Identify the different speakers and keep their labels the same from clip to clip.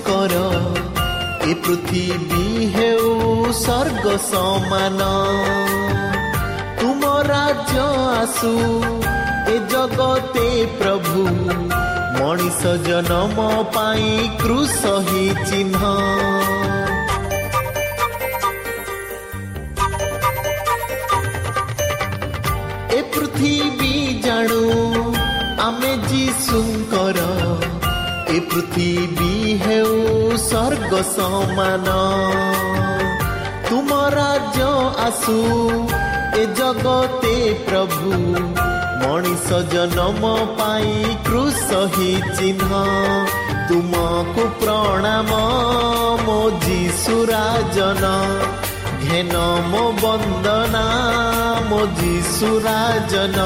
Speaker 1: ଯୀଶୁଙ୍କର ଏ ପୃଥିବୀ ହେଉ ସ୍ୱର୍ଗ ସମାନ। ତୁମ ରାଜ୍ୟ ଆସୁ ଏ ଜଗତେ ପ୍ରଭୁ। ମଣିଷ ଜନମ ପାଇଁ କୃଷ ହି ଚିହ୍ନ। ଏ ପୃଥିବୀ ଜାଣୁ ଆମେ ଯୀଶୁଙ୍କର। ଏ ପୃଥିବୀ ହେଉ ସ୍ୱର୍ଗ ସମାନ। ତୁମ ରାଜ୍ୟ ଆସୁ ଏ ଜଗତେ ପ୍ରଭୁ। ମଣିଷ ଜନମ ପାଇଁ କୃଷ ହି ଚିହ୍ନ। ତୁମକୁ ପ୍ରଣାମ ମୋ ଯୀଶୁରାଜନ ଘେନ ମୋ ବନ୍ଦନା ମୋ ଯୀଶୁରାଜନ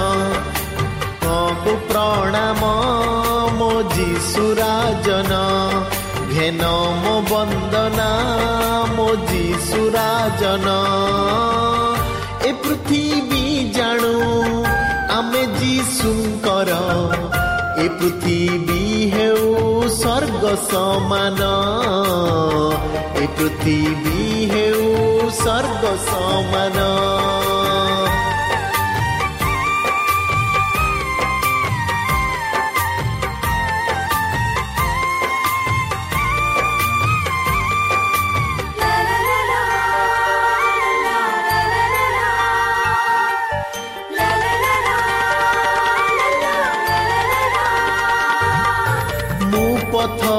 Speaker 1: ତୁମକୁ ପ୍ରଣାମ ମୋ ଯୀଶୁରାଜନ ଘେନ ମୋ ବନ୍ଦନା ମୋ ଯୀଶୁରାଜନ ଏ ପୃଥିବୀ ଜାଣୁ ଆମେ ଯୀଶୁଙ୍କର। ଏ ପୃଥିବୀ ହେଉ ସ୍ୱର୍ଗ ସମାନ। ଏ ପୃଥିବୀ ହେଉ ସ୍ୱର୍ଗ ସମାନ।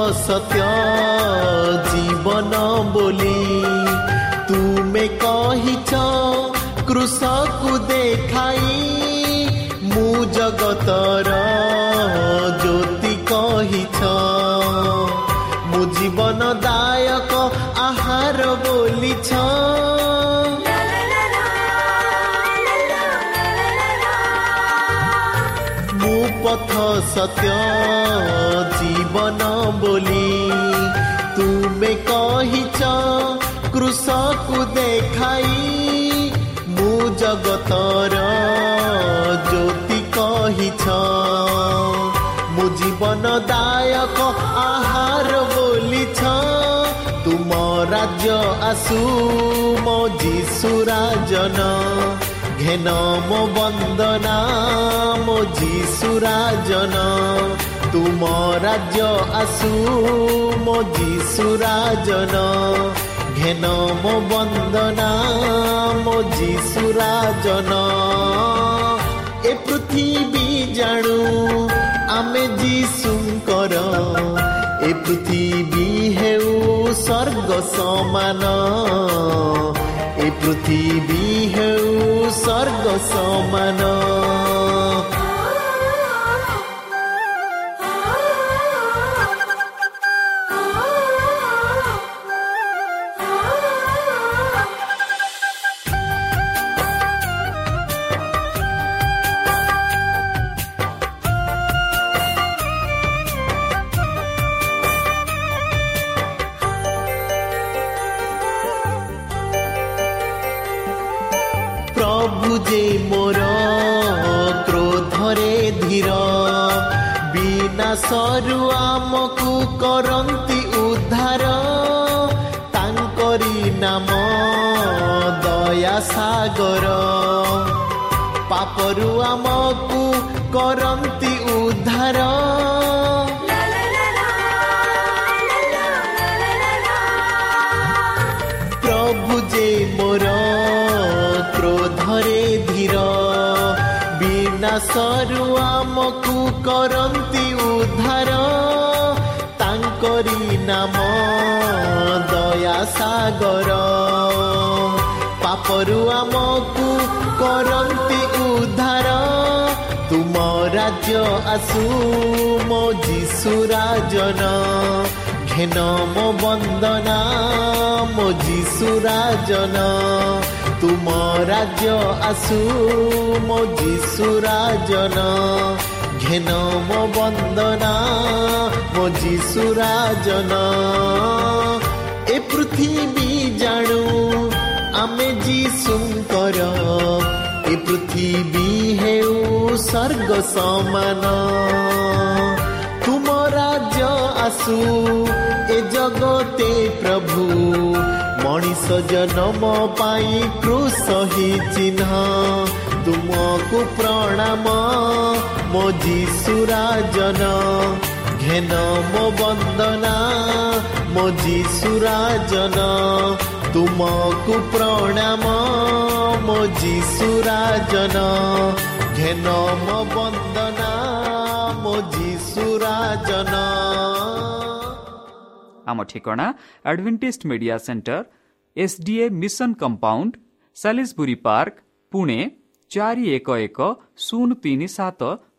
Speaker 1: ପଥ ସତ୍ୟ ଜୀବନ ବୋଲି ତୁମେ କହିଛ କୃଷକୁ ଦେଖାଇ ମୁଁ ସତ୍ୟ ଜୀବନ ବୋଲି ତୁମେ କହିଛ କୃଷକୁ ଦେଖାଇ ମୁଁ ଜଗତର ଜ୍ୟୋତି କହିଛ। ମୁଁ ଜୀବନ ଦାୟକ ଆହାର ବୋଲିଛ ତୁମ ରାଜ୍ୟ ଆସୁ ମୋ ଯୀଶୁରାଜନ ଘେନ ମୋ ବନ୍ଦନା ମୋ ଯୀଶୁରାଜନ ତୁମ ରାଜ୍ୟ ଆସୁ ମୋ ଯୀଶୁରାଜନ ଘେନ ମୋ ବନ୍ଦନା ମୋ ଯୀଶୁରାଜନ ଏ ପୃଥିବୀ ଜାଣୁ ଆମେ ଯୀଶୁଙ୍କର ଏ ପୃଥିବୀ ହେଉ ସ୍ୱର୍ଗ ସମାନ ଏ ପୃଥିବୀ ହେଉ ସ୍ୱର୍ଗ ସମାନ ବିନାଶରୁ ଆମକୁ କରନ୍ତି ଉଦ୍ଧାର। ତାଙ୍କରି ନାମ ଦୟା ସାଗର। ପାପ ପାପରୁ ଆମକୁ କରନ୍ତି ନାମ ଦୟା ସାଗର ପାପରୁ ଆମକୁ କରନ୍ତି ଉଦ୍ଧାର ତୁମ ରାଜ୍ୟ ଆସୁ ମୋ ଯୀଶୁ ରାଜନ ଘେନ ମୋ ବନ୍ଦନା ମୋ ଯୀଶୁ ରାଜନ। ତୁମ ରାଜ୍ୟ ଆସୁ ମୋ ଯୀଶୁ ରାଜନ। ବନ୍ଦନା ମୋ ଯୀଶୁ ରାଜନ। ଏ ପୃଥିବୀ ଜାଣୁ ଆମେ ଯୀଶୁଙ୍କର। ଏ ପୃଥିବୀ ହେଉ ସ୍ୱର୍ଗ ସମାନ। ତୁମ ରାଜ୍ୟ ଆସୁ ଏ ଜଗତେ ପ୍ରଭୁ। ମଣିଷ ଜନ୍ମ ପାଇଁ କୃଷ ହି ଚିହ୍ନ। ତୁମକୁ ପ୍ରଣାମ ଯୀଶୁ ରାଜନ ଘେନ ମୋ ବନ୍ଦନା ମୋ ଯୀଶୁ ରାଜନ ତୁମକୁ ପ୍ରଣାମ ମୋ ଯୀଶୁ ରାଜନ ଘେନ ମୋ ବନ୍ଦନା ମୋ ଯୀଶୁ ରାଜନ
Speaker 2: ଆମ ଠିକଣା Adventist media centre S D A mission compound Salisbury park Pune ଚାରି ଏକ ଏକ ଶୂନ ତିନି ସାତ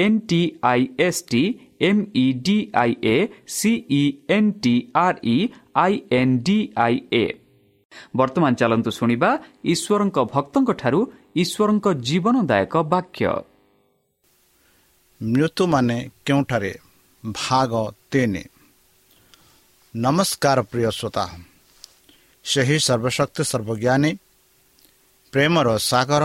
Speaker 2: N T I S T M E D I A C E N T R E I N D I A ବର୍ତ୍ତମାନ ଚାଲନ୍ତୁ ଶୁଣିବା ଈଶ୍ୱରଙ୍କ ଭକ୍ତଙ୍କଠାରୁ ଈଶ୍ୱରଙ୍କ ଜୀବନଦାୟକ ବାକ୍ୟ
Speaker 3: ମୃତ୍ୟୁମାନେ କେଉଁଠାରେ ଭାଗ ତିନି ନମସ୍କାର ପ୍ରିୟ ଶ୍ରୋତା ସେହି ସର୍ବଶକ୍ତି ସର୍ବଜ୍ଞାନୀ ପ୍ରେମର ସାଗର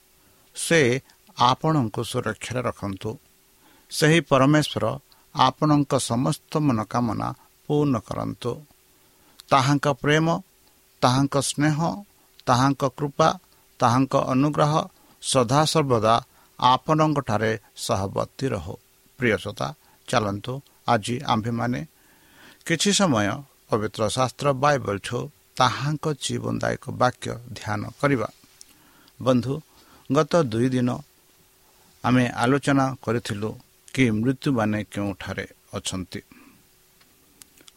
Speaker 3: ସେ ଆପଣଙ୍କୁ ସୁରକ୍ଷାରେ ରଖନ୍ତୁ। ସେହି ପରମେଶ୍ୱର ଆପଣଙ୍କ ସମସ୍ତ ମନୋକାମନା ପୂର୍ଣ୍ଣ କରନ୍ତୁ। ତାହାଙ୍କ ପ୍ରେମ ତାହାଙ୍କ ସ୍ନେହ ତାହାଙ୍କ କୃପା ତାହାଙ୍କ ଅନୁଗ୍ରହ ସଦାସର୍ବଦା ଆପଣଙ୍କଠାରେ ସହବର୍ତ୍ତୀ ରହୁ। ପ୍ରିୟସତା ଚାଲନ୍ତୁ ଆଜି ଆମ୍ଭେମାନେ କିଛି ସମୟ ପବିତ୍ର ଶାସ୍ତ୍ର ବାଇବଲଠୁ ତାହାଙ୍କ ଜୀବନଦାୟକ ବାକ୍ୟ ଧ୍ୟାନ କରିବା। ବନ୍ଧୁ ଗତ ଦୁଇ ଦିନ ଆମେ ଆଲୋଚନା କରିଥିଲୁ କି ମୃତ୍ୟୁମାନେ କେଉଁଠାରେ ଅଛନ୍ତି।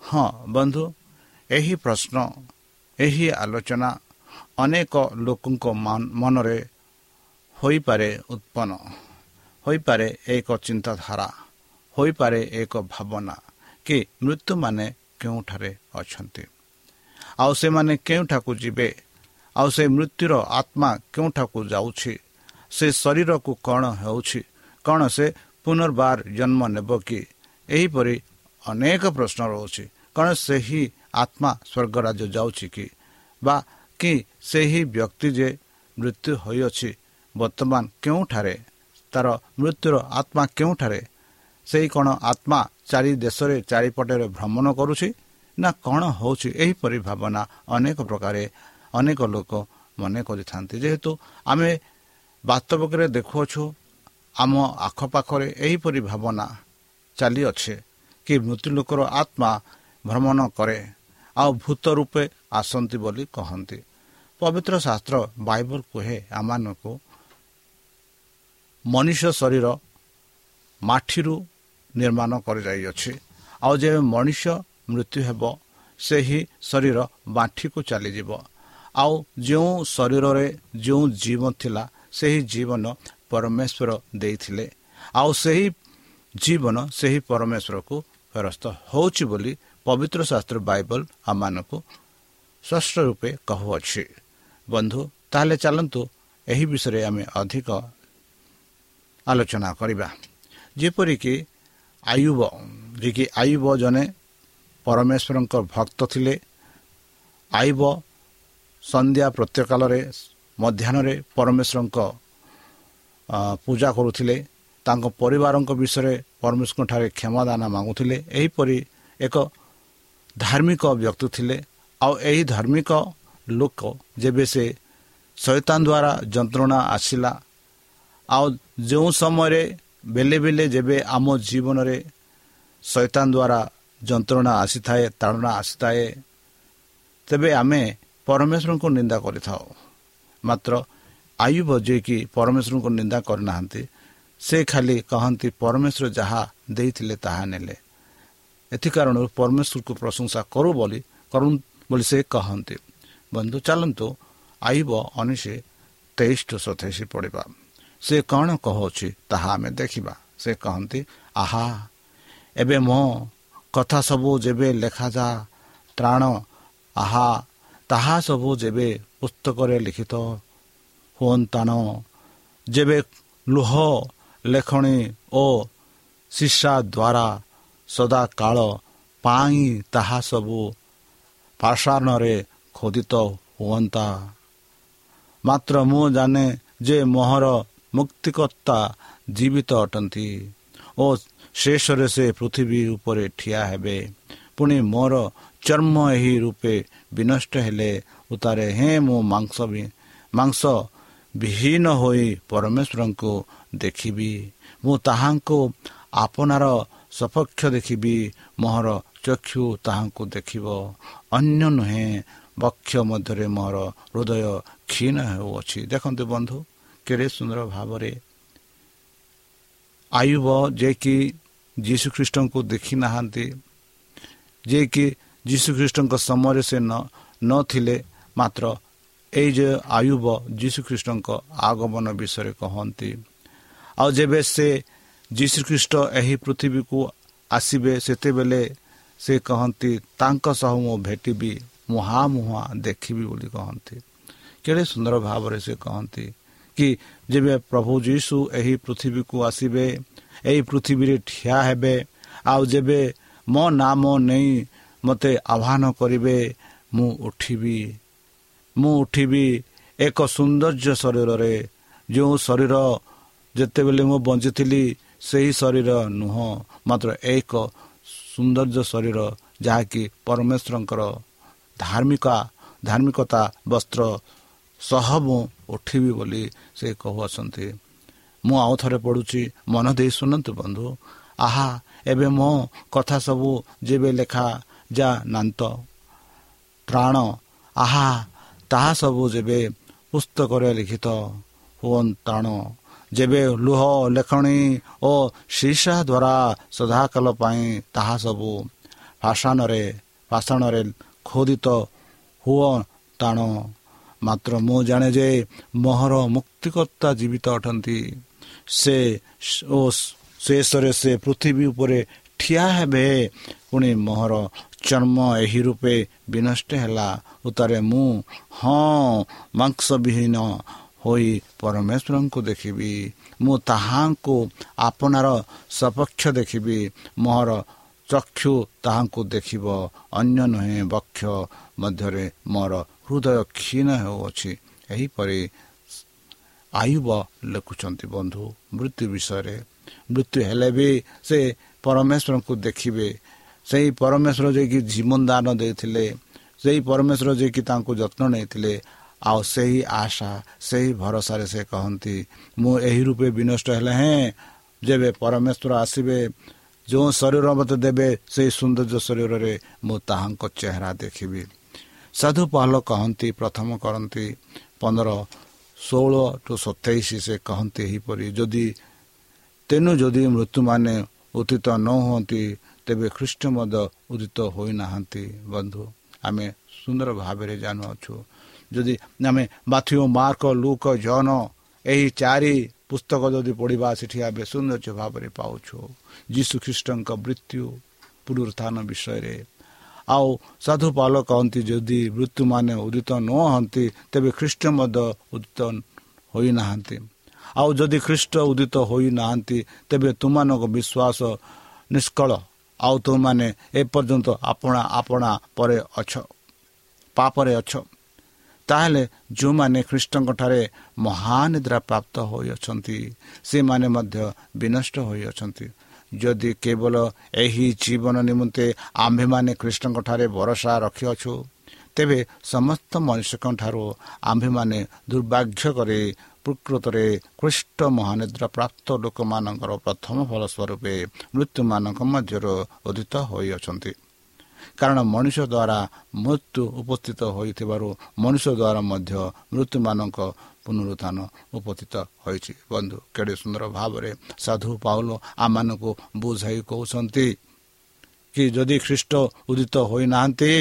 Speaker 3: ହଁ ବନ୍ଧୁ ଏହି ପ୍ରଶ୍ନ ଏହି ଆଲୋଚନା ଅନେକ ଲୋକଙ୍କ ମନରେ ହୋଇପାରେ ଉତ୍ପନ୍ନ ହୋଇପାରେ ଏକ ଚିନ୍ତାଧାରା ହୋଇପାରେ ଏକ ଭାବନା କି ମୃତ୍ୟୁମାନେ କେଉଁଠାରେ ଅଛନ୍ତି। ଆଉ ସେମାନେ କେଉଁଠାକୁ ଯିବେ? ଆଉ ସେ ମୃତ୍ୟୁର ଆତ୍ମା କେଉଁଠାକୁ ଯାଉଛି? ସେ ଶରୀରକୁ କ'ଣ ହେଉଛି? କ'ଣ ସେ ପୁନର୍ବାର ଜନ୍ମ ନେବ କି? ଏହିପରି ଅନେକ ପ୍ରଶ୍ନ ରହୁଛି। କ'ଣ ସେହି ଆତ୍ମା ସ୍ୱର୍ଗରାଜ ଯାଉଛି କି? ବା କି ସେହି ବ୍ୟକ୍ତି ଯେ ମୃତ୍ୟୁ ହୋଇଅଛି ବର୍ତ୍ତମାନ କେଉଁଠାରେ? ତାର ମୃତ୍ୟୁର ଆତ୍ମା କେଉଁଠାରେ? ସେହି କ'ଣ ଆତ୍ମା ଚାରି ଦେଶରେ ଚାରିପଟରେ ଭ୍ରମଣ କରୁଛି? ନା କ'ଣ ହେଉଛି? ଏହିପରି ଭାବନା ଅନେକ ପ୍ରକାରେ ଅନେକ ଲୋକ ମନେ କରିଥାନ୍ତି। ଯେହେତୁ ଆମେ ବାସ୍ତବକରେ ଦେଖୁଅଛୁ ଆମ ଆଖପାଖରେ ଏହିପରି ଭାବନା ଚାଲିଅଛେ କି ମୃତ୍ୟୁ ଲୋକର ଆତ୍ମା ଭ୍ରମଣ କରେ ଆଉ ଭୂତ ରୂପେ ଆସନ୍ତି ବୋଲି କହନ୍ତି। ପବିତ୍ର ଶାସ୍ତ୍ର ବାଇବଲ କୁହେ ଆମମାନଙ୍କୁ ମନୁଷ୍ୟ ଶରୀର ମାଠିରୁ ନିର୍ମାଣ କରିଯାଇଅଛି ଆଉ ଯେବେ ମଣିଷ ମୃତ୍ୟୁ ହେବ ସେହି ଶରୀର ବାଣ୍ଠିକୁ ଚାଲିଯିବ। ଆଉ ଯେଉଁ ଶରୀରରେ ଯେଉଁ ଜୀବ ଥିଲା ସେହି ଜୀବନ ପରମେଶ୍ୱର ଦେଇଥିଲେ। ଆଉ ସେହି ଜୀବନ ସେହି ପରମେଶ୍ୱରକୁ ଫେରସ୍ତ ହେଉଛି ବୋଲି ପବିତ୍ର ଶାସ୍ତ୍ର ବାଇବଲ ଆମମାନଙ୍କୁ ସ୍ପଷ୍ଟ ରୂପେ କହୁଅଛି। ବନ୍ଧୁ ତାହେଲେ ଚାଲନ୍ତୁ ଏହି ବିଷୟରେ ଆମେ ଅଧିକ ଆଲୋଚନା କରିବା। ଯେପରିକି ଆୟୁବ ଯିଏକି ଆୟୁବ ଜଣେ ପରମେଶ୍ୱରଙ୍କ ଭକ୍ତ ଥିଲେ ଆୟୁବ ସନ୍ଧ୍ୟା ପ୍ରତ୍ୟକାଳରେ ମଧ୍ୟାହ୍ନରେ ପରମେଶ୍ୱରଙ୍କ ପୂଜା କରୁଥିଲେ। ତାଙ୍କ ପରିବାରଙ୍କ ବିଷୟରେ ପରମେଶ୍ୱରଙ୍କଠାରେ କ୍ଷମାଦାନ ମାଗୁଥିଲେ। ଏହିପରି ଏକ ଧାର୍ମିକ ବ୍ୟକ୍ତି ଥିଲେ। ଆଉ ଏହି ଧାର୍ମିକ ଲୋକ ଯେବେ ସେ ଶୈତାନ ଦ୍ୱାରା ଯନ୍ତ୍ରଣା ଆସିଲା ଆଉ ଯେଉଁ ସମୟରେ ବେଲେ ବେଲେ ଯେବେ ଆମ ଜୀବନରେ ଶୈତାନ ଦ୍ୱାରା ଯନ୍ତ୍ରଣା ଆସିଥାଏ ତାଡ଼ନା ଆସିଥାଏ ତେବେ ଆମେ ପରମେଶ୍ୱରଙ୍କୁ ନିନ୍ଦା କରିଥାଉ। ମାତ୍ର ଆୟୁବ ଯିଏକି ପରମେଶ୍ୱରଙ୍କୁ ନିନ୍ଦା କରିନାହାନ୍ତି ସେ ଖାଲି କହନ୍ତି ପରମେଶ୍ୱର ଯାହା ଦେଇଥିଲେ ତାହା ନେଲେ ଏଥି କାରଣରୁ ପରମେଶ୍ୱରକୁ ପ୍ରଶଂସା କରୁ ବୋଲି କରୁ ବୋଲି ସେ କହନ୍ତି ବନ୍ଧୁ ଚାଲନ୍ତୁ ଆଇବ ଅନିଶେ ତେଇଶ ଟୁ ସତେଇଶ ପଡ଼ିବା ସେ କ'ଣ କହୁଅଛି ତାହା ଆମେ ଦେଖିବା ସେ କହନ୍ତି ଆହା ଏବେ ମୋ କଥା ସବୁ ଯେବେ ଲେଖାଯା ତ୍ରାଣ ଆହା ତାହା ସବୁ ଯେବେ ପୁସ୍ତକରେ ଲିଖିତ ହୁଅନ୍ତାନ ଯେବେ ଲୁହ ଲେଖଣୀ ଓ ଶିଷା ଦ୍ୱାରା ସଦାକାଳ ପାଇଁ ତାହା ସବୁ ପାଷାଣରେ ଖୋଦିତ ହୁଅନ୍ତା। ମାତ୍ର ମୁଁ ଜାଣେ ଯେ ମୋହର ମୁକ୍ତିକର୍ତ୍ତା ଜୀବିତ ଅଟନ୍ତି ଓ ଶେଷରେ ସେ ପୃଥିବୀ ଉପରେ ଠିଆ ହେବେ। ପୁଣି ମୋର ଚର୍ମ ଏହି ରୂପେ ବିନଷ୍ଟ ହେଲେ ଉତାରେ ହେଁ ମୁଁ ମାଂସ ମାଂସ ବିହୀନ ହୋଇ ପରମେଶ୍ୱରଙ୍କୁ ଦେଖିବି। ମୁଁ ତାହାଙ୍କୁ ଆପଣାର ସପକ୍ଷ ଦେଖିବି ମୋହର ଚକ୍ଷୁ ତାହାଙ୍କୁ ଦେଖିବ। ଅନ୍ୟ ନୁହେଁ ବକ୍ଷ ମଧ୍ୟରେ ମୋର ହୃଦୟ କ୍ଷୀଣ ହେଉଅଛି। ଦେଖନ୍ତୁ ବନ୍ଧୁ କେଡ଼େ ସୁନ୍ଦର ଭାବରେ ଆୟୁବ ଯିଏକି ଯୀଶୁଖ୍ରୀଷ୍ଟଙ୍କୁ ଦେଖି ନାହାନ୍ତି ଯିଏକି ଯୀଶୁଖ୍ରୀଷ୍ଟଙ୍କ ସମୟରେ ସେ ନଥିଲେ ମାତ୍ର ଏଇ ଯେ ଆୟୁବ ଯୀଶୁଖ୍ରୀଷ୍ଟଙ୍କ ଆଗମନ ବିଷୟରେ କହନ୍ତି। ଆଉ ଯେବେ ସେ ଯୀଶୁଖ୍ରୀଷ୍ଟ ଏହି ପୃଥିବୀକୁ ଆସିବେ ସେତେବେଳେ ସେ କହନ୍ତି ତାଙ୍କ ସହ ମୁଁ ଭେଟିବି ମୁହାଁମୁହାଁ ଦେଖିବି ବୋଲି କହନ୍ତି। କେଡ଼େ ସୁନ୍ଦର ଭାବରେ ସେ କହନ୍ତି କି ଯେବେ ପ୍ରଭୁ ଯୀଶୁ ଏହି ପୃଥିବୀକୁ ଆସିବେ ଏହି ପୃଥିବୀରେ ଠିଆ ହେବେ ଆଉ ଯେବେ ମୋ ନାମ ନେଇ ମୋତେ ଆହ୍ୱାନ କରିବେ ମୁଁ ଉଠିବି। ମୁଁ ଉଠିବି ଏକ ସୌନ୍ଦର୍ଯ୍ୟ ଶରୀରରେ। ଯେଉଁ ଶରୀର ଯେତେବେଳେ ମୁଁ ବଞ୍ଚିଥିଲି ସେହି ଶରୀର ନୁହଁ ମାତ୍ର ଏକ ସୌନ୍ଦର୍ଯ୍ୟ ଶରୀର ଯାହାକି ପରମେଶ୍ୱରଙ୍କର ଧାର୍ମିକ ଧାର୍ମିକତା ବସ୍ତ୍ର ସହ ମୁଁ ଉଠିବି ବୋଲି ସେ କହୁଅଛନ୍ତି। ମୁଁ ଆଉ ଥରେ ପଢ଼ୁଛି ମନ ଦେଇ ଶୁଣନ୍ତୁ ବନ୍ଧୁ। ଆହା ଏବେ ମୋ କଥା ସବୁ ଯେବେ ଲେଖା ଯା ନାନ୍ତ ପ୍ରାଣ ଆହା ତାହା ସବୁ ଯେବେ ପୁସ୍ତକରେ ଲିଖିତ ହୁଅନ୍ତାଣ। ଯେବେ ଲୁହ ଲେଖଣୀ ଓ ଶୀର୍ଷା ଦ୍ୱାରା ସଦାକାଳ ପାଇଁ ତାହା ସବୁ ପାଷାଣରେ ପାଷାଣରେ ଖୋଦିତ ହୁଅ ଟାଣ ମାତ୍ର ମୁଁ ଜାଣେ ଯେ ମୋହର ମୁକ୍ତିକର୍ତ୍ତା ଜୀବିତ ଅଟନ୍ତି। ସେ ଓ ଶେଷରେ ସେ ପୃଥିବୀ ଉପରେ ଠିଆ ହେବେ। ପୁଣି ମୋହର ଚର୍ମ ଏହି ରୂପେ ବିନଷ୍ଟ ହେଲା। ଉତ୍ତାରେ ମୁଁ ହଁ ମାଂସବିହୀନ ହୋଇ ପରମେଶ୍ୱରଙ୍କୁ ଦେଖିବି। ମୁଁ ତାହାଙ୍କୁ ଆପଣାର ସପକ୍ଷ ଦେଖିବି। ମୋହର ଚକ୍ଷୁ ତାହାଙ୍କୁ ଦେଖିବ। ଅନ୍ୟ ନୁହେଁ ବକ୍ଷ ମଧ୍ୟରେ ମୋର ହୃଦୟ କ୍ଷୀଣ ହେଉଅଛି। ଏହିପରି ଆୟୁବ ଲେଖୁଛନ୍ତି ବନ୍ଧୁ ମୃତ୍ୟୁ ବିଷୟରେ। ମୃତ୍ୟୁ ହେଲେ ବି ସେ ପରମେଶ୍ୱରଙ୍କୁ ଦେଖିବେ। ସେହି ପରମେଶ୍ୱର ଯିଏକି ଜୀବନ ଦାନ ଦେଇଥିଲେ ସେହି ପରମେଶ୍ୱର ଯିଏକି ତାଙ୍କୁ ଯତ୍ନ ନେଇଥିଲେ ଆଉ ସେହି ଆଶା ସେହି ଭରସାରେ ସେ କହନ୍ତି ମୁଁ ଏହି ରୂପେ ବିନଷ୍ଟ ହେଲେ ହେଁ ଯେବେ ପରମେଶ୍ୱର ଆସିବେ ଯେଉଁ ଶରୀର ମୋତେ ଦେବେ ସେହି ସୌନ୍ଦର୍ଯ୍ୟ ଶରୀରରେ ମୁଁ ତାହାଙ୍କ ଚେହେରା ଦେଖିବି। ସାଧୁ ପାହଲ କହନ୍ତି ପ୍ରଥମ କରନ୍ତି ପନ୍ଦର ଷୋହଳ ଟୁ ସତେଇଶ ସେ କହନ୍ତି ଏହିପରି ଯଦି ତେଣୁ ଯଦି ମୃତ୍ୟୁମାନେ ଉଦିତ ନ ହୁଅନ୍ତି ତେବେ ଖ୍ରୀଷ୍ଟ ମଧ୍ୟ ଉଦିତ ହୋଇନାହାନ୍ତି ବନ୍ଧୁ। ଆମେ ସୁନ୍ଦର ଭାବରେ ଜାଣୁଅଛୁ। ଯଦି ଆମେ ବାଥ୍ୟୁ ମାର୍କ ଲୁକ ଜନ ଏହି ଚାରି ପୁସ୍ତକ ଯଦି ପଢ଼ିବା ସେଠି ଆମେ ସୌନ୍ଦର୍ଯ୍ୟ ଭାବରେ ପାଉଛୁ। ଯୀଶୁ ଖ୍ରୀଷ୍ଟଙ୍କ ମୃତ୍ୟୁ ପୁନରୁତ୍ଥାନ ବିଷୟରେ। ଆଉ ସାଧୁ ପାଲ କହନ୍ତି ଯଦି ମୃତ୍ୟୁମାନେ ଉଦିତ ନ ହୁଅନ୍ତି ତେବେ ଖ୍ରୀଷ୍ଟ ମଧ୍ୟ ଉଦିତ ହୋଇନାହାନ୍ତି। ଆଉ ଯଦି ଖ୍ରୀଷ୍ଟ ଉଦିତ ହୋଇନାହାନ୍ତି ତେବେ ତୁମମାନଙ୍କ ବିଶ୍ୱାସ ନିଷ୍କଳ ଆଉ ତୁମମାନେ ଏପର୍ଯ୍ୟନ୍ତ ଆପଣା ଆପଣା ପରେ ଅଛ ପାପରେ ଅଛ। ତାହେଲେ ଯେଉଁମାନେ ଖ୍ରୀଷ୍ଟଙ୍କଠାରେ ମହାନିଦ୍ରା ପ୍ରାପ୍ତ ହୋଇଅଛନ୍ତି ସେମାନେ ମଧ୍ୟ ବିନଷ୍ଟ ହୋଇଅଛନ୍ତି। ଯଦି କେବଳ ଏହି ଜୀବନ ନିମନ୍ତେ ଆମ୍ଭେମାନେ ଖ୍ରୀଷ୍ଟଙ୍କଠାରେ ଭରସା ରଖିଅଛୁ ତେବେ ସମସ୍ତ ମନୁଷ୍ୟଙ୍କ ଠାରୁ ଆମ୍ଭେମାନେ ଦୁର୍ଭାଗ୍ୟ କରି ପ୍ରକୃତରେ ଖ୍ରୀଷ୍ଟ ମହାନିଦ୍ରା ପ୍ରାପ୍ତ ଲୋକମାନଙ୍କର ପ୍ରଥମ ଫଳ ସ୍ୱରୂପେ ମୃତ୍ୟୁମାନଙ୍କ ମଧ୍ୟରୁ ଉଦିତ ହୋଇଅଛନ୍ତି। କାରଣ ମଣିଷ ଦ୍ୱାରା ମୃତ୍ୟୁ ଉପସ୍ଥିତ ହୋଇଥିବାରୁ ମଣିଷ ଦ୍ୱାରା ମଧ୍ୟ ମୃତ୍ୟୁମାନଙ୍କ ପୁନରୁତ୍ଥାନ ଉପସ୍ଥିତ ହୋଇଛି। ବନ୍ଧୁ କେଡ଼େ ସୁନ୍ଦର ଭାବରେ ସାଧୁ ପାଉଲ ଆମମାନଙ୍କୁ ବୁଝାଇ କହୁଛନ୍ତି କି ଯଦି ଖ୍ରୀଷ୍ଟ ଉଦିତ ହୋଇନାହାନ୍ତି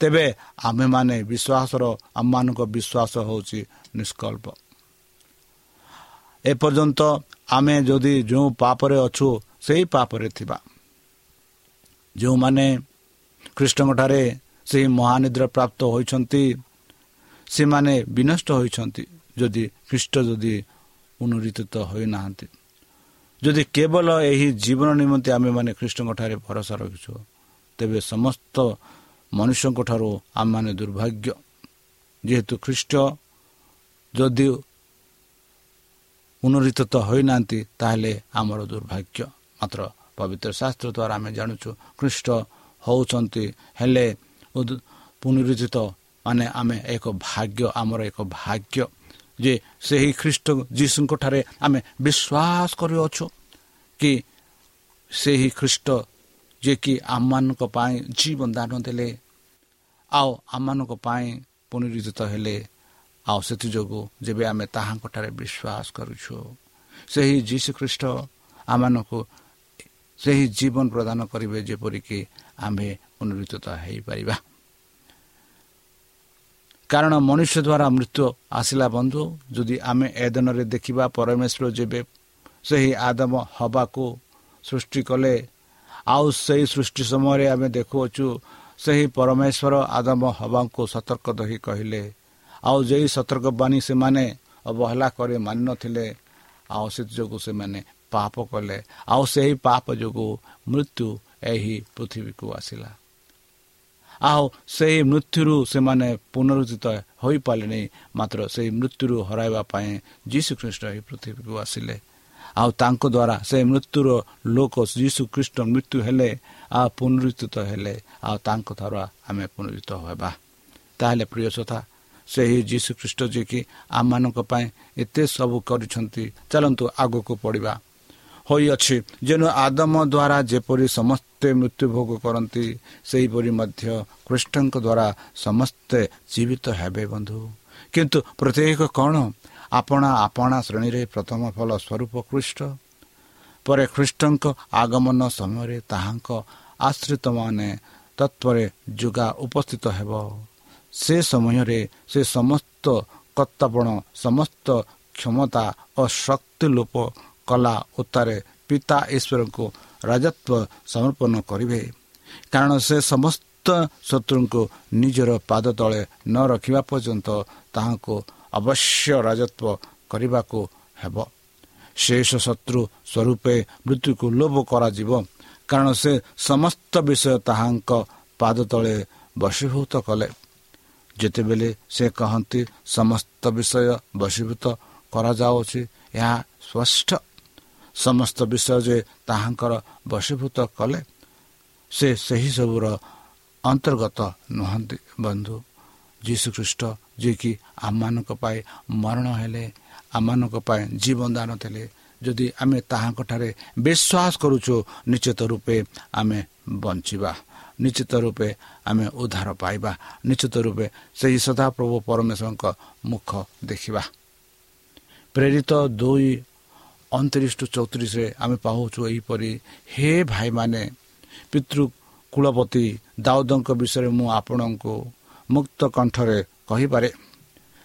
Speaker 3: ତେବେ ଆମେମାନେ ବିଶ୍ୱାସର ଆମମାନଙ୍କ ବିଶ୍ୱାସ ହେଉଛି ନିଷ୍କଳ୍ପ। ଏପର୍ଯ୍ୟନ୍ତ ଆମେ ଯଦି ଯେଉଁ ପାପରେ ଅଛୁ ସେହି ପାପରେ ଥିବା। ଯେଉଁମାନେ ଖ୍ରୀଷ୍ଟଙ୍କଠାରେ ସେହି ମହାନିଦ୍ରା ପ୍ରାପ୍ତ ହୋଇଛନ୍ତି ସେମାନେ ବିନଷ୍ଟ ହୋଇଛନ୍ତି ଯଦି ଖ୍ରୀଷ୍ଟ ଯଦି ପୁନରୁଦ୍ଧିତ ହୋଇନାହାନ୍ତି। ଯଦି କେବଳ ଏହି ଜୀବନ ନିମନ୍ତେ ଆମେମାନେ ଖ୍ରୀଷ୍ଟଙ୍କଠାରେ ଭରସା ରଖିଛୁ ତେବେ ସମସ୍ତ ମନୁଷ୍ୟଙ୍କ ଠାରୁ ଆମମାନେ ଦୁର୍ଭାଗ୍ୟ। ଯେହେତୁ ଖ୍ରୀଷ୍ଟ ଯଦି ପୁନରୁଦ୍ଧିତ ହୋଇନାହାନ୍ତି ତାହେଲେ ଆମର ଦୁର୍ଭାଗ୍ୟ ମାତ୍ର ପବିତ୍ର ଶାସ୍ତ୍ର ଦ୍ୱାରା ଆମେ ଜାଣୁଛୁ ଖ୍ରୀଷ୍ଟ ହେଉଛନ୍ତି ହେଲେ ପୁନରୁଦ୍ଧିତ ମାନେ ଆମେ ଏକ ଭାଗ୍ୟ ଆମର ଏକ ଭାଗ୍ୟ ଯେ ସେହି ଖ୍ରୀଷ୍ଟ ଯୀଶୁଙ୍କଠାରେ ଆମେ ବିଶ୍ୱାସ କରୁଅଛୁ କି ସେହି ଖ୍ରୀଷ୍ଟ ଯିଏକି ଆମମାନଙ୍କ ପାଇଁ ଜୀବନ ଦାନ ଦେଲେ ଆଉ ଆମମାନଙ୍କ ପାଇଁ ପୁନରୁଦ୍ଧିତ ହେଲେ ଆଉ ସେଥିଯୋଗୁଁ ଯେବେ ଆମେ ତାହାଙ୍କଠାରେ ବିଶ୍ୱାସ କରୁଛୁ ସେହି ଯୀଶୁ ଖ୍ରୀଷ୍ଟ ଆମମାନଙ୍କୁ ସେହି ଜୀବନ ପ୍ରଦାନ କରିବେ ଯେପରିକି ଆମ୍ଭେ ପୁନରୁଦ୍ଧିତ ହେଇପାରିବା। କାରଣ ମନୁଷ୍ୟ ଦ୍ୱାରା ମୃତ୍ୟୁ ଆସିଲା ବନ୍ଧୁ ଯଦି ଆମେ ଏ ଦିନରେ ଦେଖିବା ପରମେଶ୍ୱର ଯେବେ ସେହି ଆଦମ ହବାକୁ ସୃଷ୍ଟି କଲେ ଆଉ ସେହି ସୃଷ୍ଟି ସମୟରେ ଆମେ ଦେଖୁଅଛୁ ସେହି ପରମେଶ୍ୱର ଆଦମ ହବାକୁ ସତର୍କ ଦହି କହିଲେ ଆଉ ଯେଉଁ ସତର୍କବାଣୀ ସେମାନେ ଅବହେଳା କରି ମାନିନଥିଲେ ଆଉ ସେଥିଯୋଗୁଁ ସେମାନେ ପାପ କଲେ। ଆଉ ସେହି ପାପ ଯୋଗୁଁ ମୃତ୍ୟୁ ଏହି ପୃଥିବୀକୁ ଆସିଲା। ଆଉ ସେହି ମୃତ୍ୟୁରୁ ସେମାନେ ପୁନରୁଦ୍ଧିତ ହୋଇପାରିଲେନି ମାତ୍ର ସେହି ମୃତ୍ୟୁରୁ ହରାଇବା ପାଇଁ ଯୀଶୁ ଖ୍ରୀଷ୍ଟ ଏହି ପୃଥିବୀକୁ ଆସିଲେ। ଆଉ ତାଙ୍କ ଦ୍ୱାରା ସେ ମୃତ୍ୟୁର ଲୋକ ଯୀଶୁ ଖ୍ରୀଷ୍ଟ ମୃତ୍ୟୁ ହେଲେ ଆଉ ପୁନରୁଦ୍ଧିତ ହେଲେ ଆଉ ତାଙ୍କ ଦ୍ୱାରା ଆମେ ପୁନରୁଦ୍ଧିତ ହେବା। ତାହେଲେ ପ୍ରିୟ ସଥା ସେହି ଯୀଶୁ ଖ୍ରୀଷ୍ଟ ଯିଏକି ଆମମାନଙ୍କ ପାଇଁ ଏତେ ସବୁ କରିଛନ୍ତି। ଚାଲନ୍ତୁ ଆଗକୁ ପଡ଼ିବା। ହୋଇଅଛି ଯେଣୁ ଆଦମ ଦ୍ୱାରା ଯେପରି ସମସ୍ତେ ମୃତ୍ୟୁଭୋଗ କରନ୍ତି ସେହିପରି ମଧ୍ୟ କୃଷ୍ଣଙ୍କ ଦ୍ୱାରା ସମସ୍ତେ ଜୀବିତ ହେବେ ବନ୍ଧୁ। କିନ୍ତୁ ପ୍ରତ୍ୟେକ କ'ଣ? ଆପଣା ଆପଣା ଶ୍ରେଣୀରେ ପ୍ରଥମ ଫଳ ସ୍ୱରୂପ ଖ୍ରୀଷ୍ଟ। ପରେ ଖ୍ରୀଷ୍ଟଙ୍କ ଆଗମନ ସମୟରେ ତାହାଙ୍କ ଆଶ୍ରିତମାନେ ତତ୍ଵରେ ଯୁଗା ଉପସ୍ଥିତ ହେବ। ସେ ସମୟରେ ସେ ସମସ୍ତ କର୍ତ୍ତାପଣ ସମସ୍ତ କ୍ଷମତା ଓ ଶକ୍ତି ଲୋପ କଲା ଉତ୍ତାରେ ପିତା ଈଶ୍ୱରଙ୍କୁ ରାଜତ୍ୱ ସମର୍ପଣ କରିବେ। କାରଣ ସେ ସମସ୍ତ ଶତ୍ରୁଙ୍କୁ ନିଜର ପାଦ ତଳେ ନ ରଖିବା ପର୍ଯ୍ୟନ୍ତ ତାହାଙ୍କୁ ଅବଶ୍ୟ ରାଜତ୍ୱ କରିବାକୁ ହେବ। ଶେଷ ଶତ୍ରୁ ସ୍ୱରୂପେ ମୃତ୍ୟୁକୁ ଲୋଭ କରାଯିବ। କାରଣ ସେ ସମସ୍ତ ବିଷୟ ତାହାଙ୍କ ପାଦ ତଳେ ବଶୀଭୂତ କଲେ। ଯେତେବେଳେ ସେ କହନ୍ତି ସମସ୍ତ ବିଷୟ ବଶୀଭୂତ କରାଯାଉଛି ଏହା ସ୍ପଷ୍ଟ। ସମସ୍ତ ବିଷୟ ଯେ ତାହାଙ୍କର ବଶୀଭୂତ କଲେ ସେ ସେହି ସବୁର ଅନ୍ତର୍ଗତ ନୁହନ୍ତି। ବନ୍ଧୁ ଯୀଶୁଖ୍ରୀଷ୍ଟ ଯିଏକି ଆମମାନଙ୍କ ପାଇଁ ମରଣ ହେଲେ ଆମମାନଙ୍କ ପାଇଁ ଜୀବନ ଦାନ ଥିଲେ ଯଦି ଆମେ ତାହାଙ୍କଠାରେ ବିଶ୍ୱାସ କରୁଛୁ ନିଶ୍ଚିତ ରୂପେ ଆମେ ବଞ୍ଚିବା। ନିଶ୍ଚିତ ରୂପେ ଆମେ ଉଦ୍ଧାର ପାଇବା। ନିଶ୍ଚିତ ରୂପେ ସେହି ସଦାପ୍ରଭୁ ପରମେଶ୍ୱରଙ୍କ ମୁଖ ଦେଖିବା। ପ୍ରେରିତ ଦୁଇ ଅଣତିରିଶ ଟୁ ଚଉତିରିଶରେ ଆମେ ପାଉଛୁ ଏହିପରି ହେ ଭାଇମାନେ ପିତୃ କୁଳପତି ଦାଉଦଙ୍କ ବିଷୟରେ ମୁଁ ଆପଣଙ୍କୁ ମୁକ୍ତ କଣ୍ଠରେ କହିପାରେ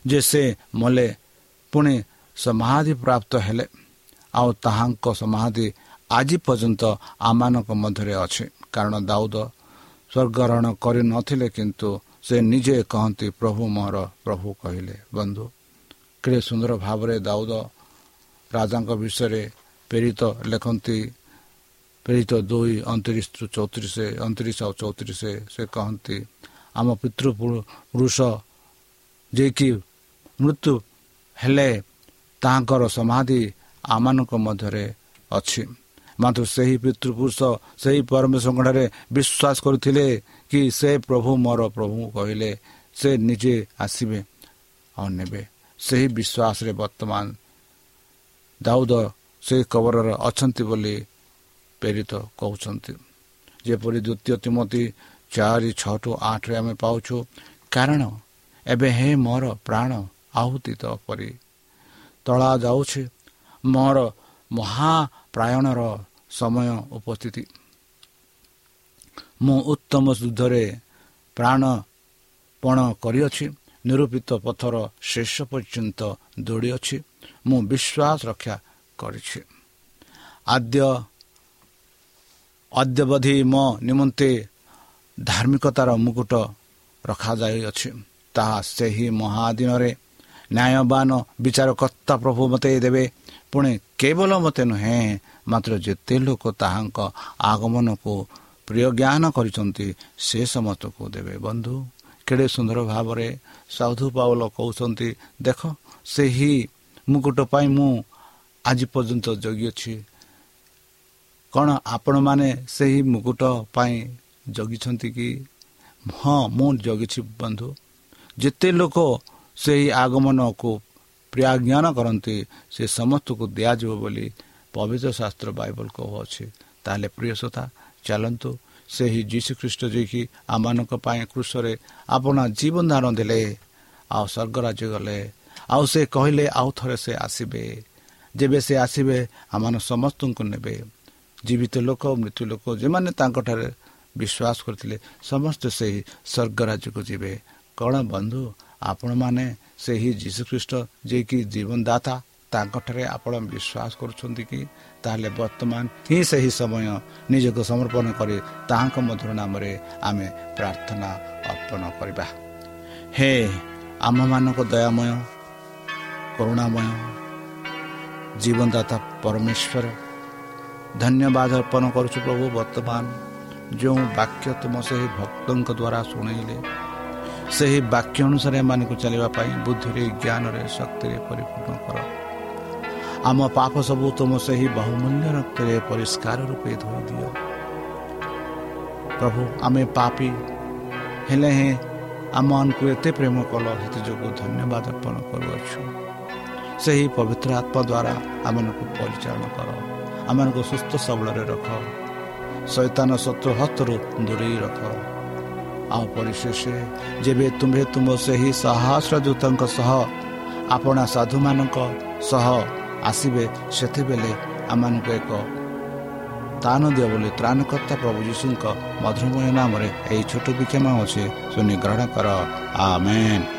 Speaker 3: ଯେ ସେ ମଲେ ପୁଣି ସମାଧି ପ୍ରାପ୍ତ ହେଲେ ଆଉ ତାହାଙ୍କ ସମାଧି ଆଜି ପର୍ଯ୍ୟନ୍ତ ଆମମାନଙ୍କ ମଧ୍ୟରେ ଅଛି। କାରଣ ଦାଉଦ ସ୍ୱର୍ଗରଣ କରିନଥିଲେ କିନ୍ତୁ ସେ ନିଜେ କହନ୍ତି ପ୍ରଭୁ ମୋର ପ୍ରଭୁ କହିଲେ। ବନ୍ଧୁ କେଡ଼େ ସୁନ୍ଦର ଭାବରେ ଦାଉଦ ରାଜାଙ୍କ ବିଷୟରେ ପ୍ରେରିତ ଲେଖନ୍ତି। ପ୍ରେରିତ ଦୁଇ ଅଣତିରିଶ ଚଉତିରିଶ ଅଣତିରିଶ ଆଉ ଚଉତିରିଶ ସେ କହନ୍ତି ଆମ ପିତୃ ପୁରୁଷ ଯିଏକି ମୃତ୍ୟୁ ହେଲେ ତାହାଙ୍କର ସମାଧି ଆମମାନଙ୍କ ମଧ୍ୟରେ ଅଛି। ମାତ୍ର ସେହି ପିତୃପୁରୁଷ ସେହି ପରମେଶ୍ୱରଙ୍କଠାରେ ବିଶ୍ୱାସ କରୁଥିଲେ କି ସେ ପ୍ରଭୁ ମୋର ପ୍ରଭୁ କହିଲେ ସେ ନିଜେ ଆସିବେ ଆଉ ନେବେ। ସେହି ବିଶ୍ୱାସରେ ବର୍ତ୍ତମାନ ଦାଉଦ ସେ କବରରେ ଅଛନ୍ତି ବୋଲି ପ୍ରେରିତ କହୁଛନ୍ତି। ଯେପରି ଦ୍ୱିତୀୟ ତିମତି ଚାରି ଛଅ ଟୁ ଆଠରେ ଆମେ ପାଉଛୁ କାରଣ ଏବେ ହେ ମୋର ପ୍ରାଣ ଆହୁତିତ ପରି ତଳା ଯାଉଛି ମୋର ମହାପ୍ରାୟଣର ସମୟ ଉପସ୍ଥିତି। ମୁଁ ଉତ୍ତମ ଯୁଦ୍ଧରେ ପ୍ରାଣପଣ କରିଅଛି ନିରୂପିତ ପଥର ଶେଷ ପର୍ଯ୍ୟନ୍ତ ଦୌଡ଼ିଅଛି ମୁଁ ବିଶ୍ୱାସ ରକ୍ଷା କରିଛି। ଆଦ୍ୟ ଅଦ୍ୟବଧି ମୋ ନିମନ୍ତେ ଧାର୍ମିକତାର ମୁକୁଟ ରଖାଯାଇଅଛି। ତାହା ସେହି ମହାଦିନରେ ନ୍ୟାୟବାନ ବିଚାରକର୍ତ୍ତା ପ୍ରଭୁ ମୋତେ ଦେବେ। ପୁଣି କେବଳ ମୋତେ ନୁହେଁ ମାତ୍ର ଯେତେ ଲୋକ ତାହାଙ୍କ ଆଗମନକୁ ପ୍ରିୟ ଜ୍ଞାନ କରିଛନ୍ତି ସେ ସମସ୍ତଙ୍କୁ ଦେବେ। ବନ୍ଧୁ କେଡ଼େ ସୁନ୍ଦର ଭାବରେ ସାଧୁ ପାଉଲ କହୁଛନ୍ତି ଦେଖ ସେହି ମୁକୁଟ ପାଇଁ ମୁଁ ଆଜି ପର୍ଯ୍ୟନ୍ତ ଜଗିଅଛି କ'ଣ ଆପଣମାନେ ସେହି ମୁକୁଟ ପାଇଁ ଜଗିଛନ୍ତି କି? ହଁ ମୁଁ ଜଗିଛି ବନ୍ଧୁ। ଯେତେ ଲୋକ ସେହି ଆଗମନକୁ ପ୍ରିୟାଜ୍ଞାନ କରନ୍ତି ସେ ସମସ୍ତଙ୍କୁ ଦିଆଯିବ ବୋଲି ପବିତ୍ର ଶାସ୍ତ୍ର ବାଇବଲ କହୁଅଛି। ତାହେଲେ ପ୍ରିୟ ସୋତା ଚାଲନ୍ତୁ ସେହି ଯୀଶୁଖ୍ରୀଷ୍ଟ ଯିଏକି ଆମମାନଙ୍କ ପାଇଁ କୃଷରେ ଆପଣ ଜୀବନ ଦାନ ଦେଲେ ଆଉ ସ୍ୱର୍ଗରାଜ୍ୟ ଗଲେ ଆଉ ସେ କହିଲେ ଆଉ ଥରେ ସେ ଆସିବେ। ଯେବେ ସେ ଆସିବେ ଆମମାନ ସମସ୍ତଙ୍କୁ ନେବେ। ଜୀବିତ ଲୋକ ମୃତ୍ୟୁ ଲୋକ ଯେମାନେ ତାଙ୍କଠାରେ ବିଶ୍ୱାସ କରିଥିଲେ ସମସ୍ତେ ସେହି ସ୍ୱର୍ଗରାଜ୍ୟକୁ ଯିବେ। କ'ଣ ବନ୍ଧୁ ଆପଣମାନେ ସେହି ଯୀଶୁଖ୍ରୀଷ୍ଟ ଯିଏକି ଜୀବନଦାତା ତାଙ୍କଠାରେ ଆପଣ ବିଶ୍ୱାସ କରୁଛନ୍ତି କି? ତାହେଲେ ବର୍ତ୍ତମାନ ହିଁ ସେହି ସମୟ ନିଜକୁ ସମର୍ପଣ କରି ତାହାଙ୍କ ମଧୁର ନାମରେ ଆମେ ପ୍ରାର୍ଥନା ଅର୍ପଣ କରିବା। ହେ ଆମମାନଙ୍କ ଦୟାମୟ କରୁଣାମୟ ଜୀବନଦାତା ପରମେଶ୍ୱର ଧନ୍ୟବାଦ ଅର୍ପଣ କରୁଛୁ ପ୍ରଭୁ ବର୍ତ୍ତମାନ ଯେଉଁ ବାକ୍ୟ ତୁମ ସେହି ଭକ୍ତଙ୍କ ଦ୍ୱାରା ଶୁଣେଇଲେ। ସେହି ବାକ୍ୟ ଅନୁସାରେ ଏମାନଙ୍କୁ ଚାଲିବା ପାଇଁ ବୁଦ୍ଧିରେ ଜ୍ଞାନରେ ଶକ୍ତିରେ ପରିପୂର୍ଣ୍ଣ କର। ଆମ ପାପ ସବୁ ତୁମ ସେହି ବହୁମୂଲ୍ୟ ରକ୍ତରେ ପରିଷ୍କାର ରୂପେ ଧୋଇ ଦିଅ ପ୍ରଭୁ ଆମେ ପାପି। ହେଲେ ହିଁ ଆମମାନଙ୍କୁ ଏତେ ପ୍ରେମ କଲ ସେଥିଯୋଗୁଁ ଧନ୍ୟବାଦ ଅର୍ପଣ କରୁଅଛୁ। ସେହି ପବିତ୍ର ଆତ୍ମା ଦ୍ୱାରା ଆମମାନଙ୍କୁ ପରିଚାଳନା କର। ଆମମାନଙ୍କୁ ସୁସ୍ଥ ସବଳରେ ରଖ। ଶୈତାନ ଶତ୍ରୁ ହସ୍ତରୁ ଦୂରେଇ ରଖ। ଆଉ ପରିଶେଷ ଯେବେ ତୁମ୍ଭେ ତୁମ ସେହି ସହସ୍ର ଦୂତଙ୍କ ସହ ଆପଣା ସାଧୁମାନଙ୍କ ସହ ଆସିବେ ସେତେବେଳେ ଆମମାନଙ୍କୁ ଏକ ତାନ ଦିଅ ବୋଲି ତ୍ରାଣକର୍ତ୍ତା ପ୍ରଭୁ ଯୀଶୁଙ୍କ ମଧୁରମୟ ନାମରେ ଏହି ଛୋଟ ବିକ୍ଷମ ଅଛି ଶୁଣି ଗ୍ରହଣ କର। ଆମେନ୍।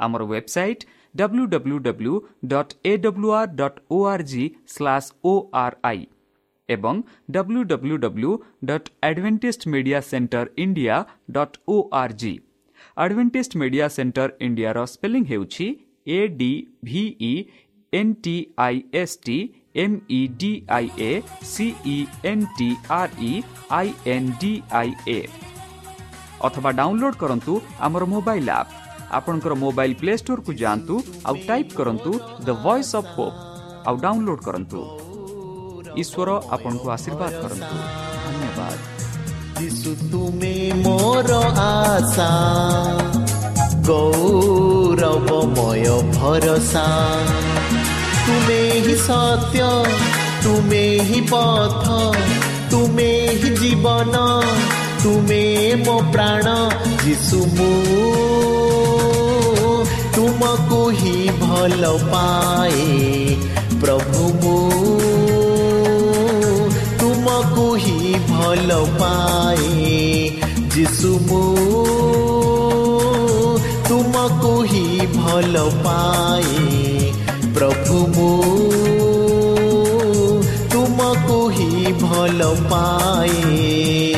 Speaker 2: ଆମର website W W W dot A W R dot O R G slash O R I ଏବଂ W W W dot Adventist Media Centre India dot O R G Adventist Media Centre ଇଣ୍ଡିଆର spelling ହେଉଛି A D V E N T I S T M E D I A C E N T R E I N D I A ଅଥବା download କରନ୍ତୁ ଆମର mobile app ଆପଣଙ୍କର mobile play ଷ୍ଟୋରକୁ ଯାଆନ୍ତୁ ଆଉ type କରନ୍ତୁ the voice of hope ଆଉ download କରନ୍ତୁ ଈଶ୍ୱର ଆପଣଙ୍କୁ ଆଶୀର୍ବାଦ କରନ୍ତୁ ଧନ୍ୟବାଦ
Speaker 1: ଯିଶୁ ତୁମେ ମୋର ଆଶା ଗୌରବମୟ ଭରସା ତୁମେ ହିଁ ସତ୍ୟ ତୁମେ ହିଁ ପଥ ତୁମେ ହିଁ ଜୀବନ ତୁମେ ମୋ ପ୍ରାଣ ଯିଶୁ ମୁଁ ତୁମକୁ ହିଁ ଭଲ ପାଏ ପ୍ରଭୁ ମୁଁ ତୁମକୁ ହିଁ ଭଲ ପାଏ ଯିଶୁ ମୁଁ ତୁମକୁ ହିଁ ଭଲ ପାଏ ପ୍ରଭୁ ମୁଁ ତୁମକୁ ହିଁ ଭଲ ପାଏ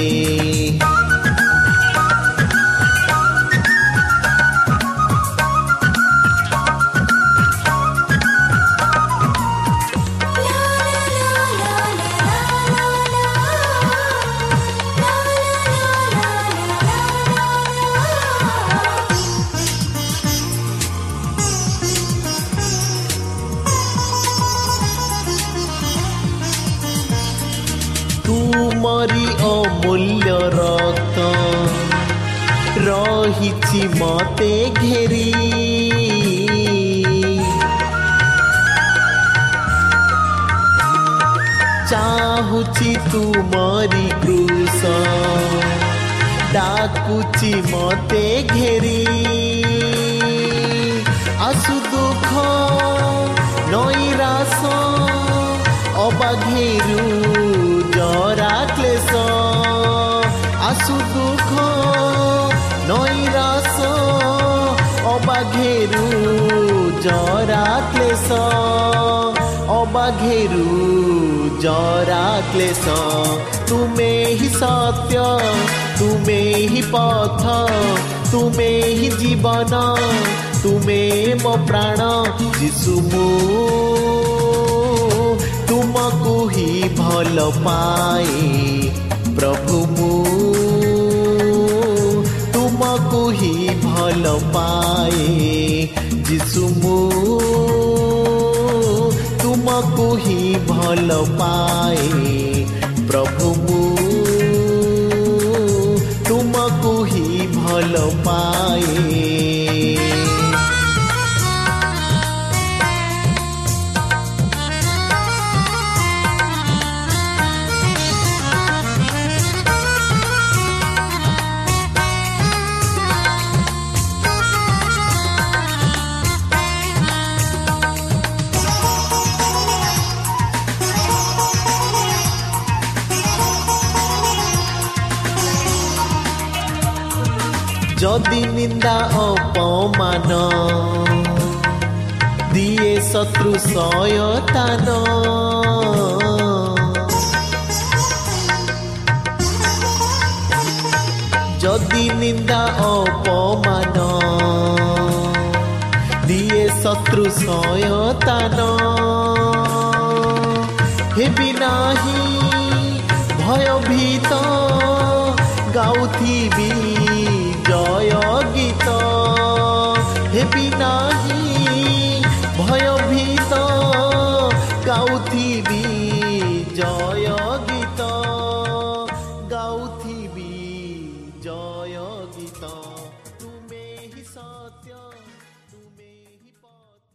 Speaker 1: ତୁମରି ଅମୂଲ୍ୟ ରକ୍ତ ରହିଛି ମତେ ଘେରି ଚାହୁଛି ତୁମରି କୃଷ ଡାକୁଛି ମତେ ଘେରି ଆସୁ ଦୁଃଖ ନୈରାସ ଅବାଘେରୁ ଜରା କ୍ଲେଶ ଜରା କ୍ଲେଶ ଅବାଘେରୁ ଜରା କ୍ଲେଶ ତୁମେ ହିଁ ସତ୍ୟ ତୁମେ ହିଁ ପଥ ତୁମେ ହିଁ ଜୀବନ ତୁମେ ମୋ ପ୍ରାଣ ଯିଶୁ ମୁଁ ତୁମକୁ ହିଁ ଭଲ ପାଏ ପ୍ରଭୁ ମୁଁ ତୁମକୁ ହିଁ ଭଲ ପାଏ ଯିଶୁ ତୁମକୁ ହିଁ ଭଲ ପାଏ ପ୍ରଭୁ ତୁମକୁ ହିଁ ଭଲ ପାଏ যদি নিন্দা অপমান, দিয়ে শত্রু সয়তান। যদি নিন্দা অপমান, দিয়ে শত্রু সয়তান। হেবি নাহি, ভয়ভীত, গাউথিবি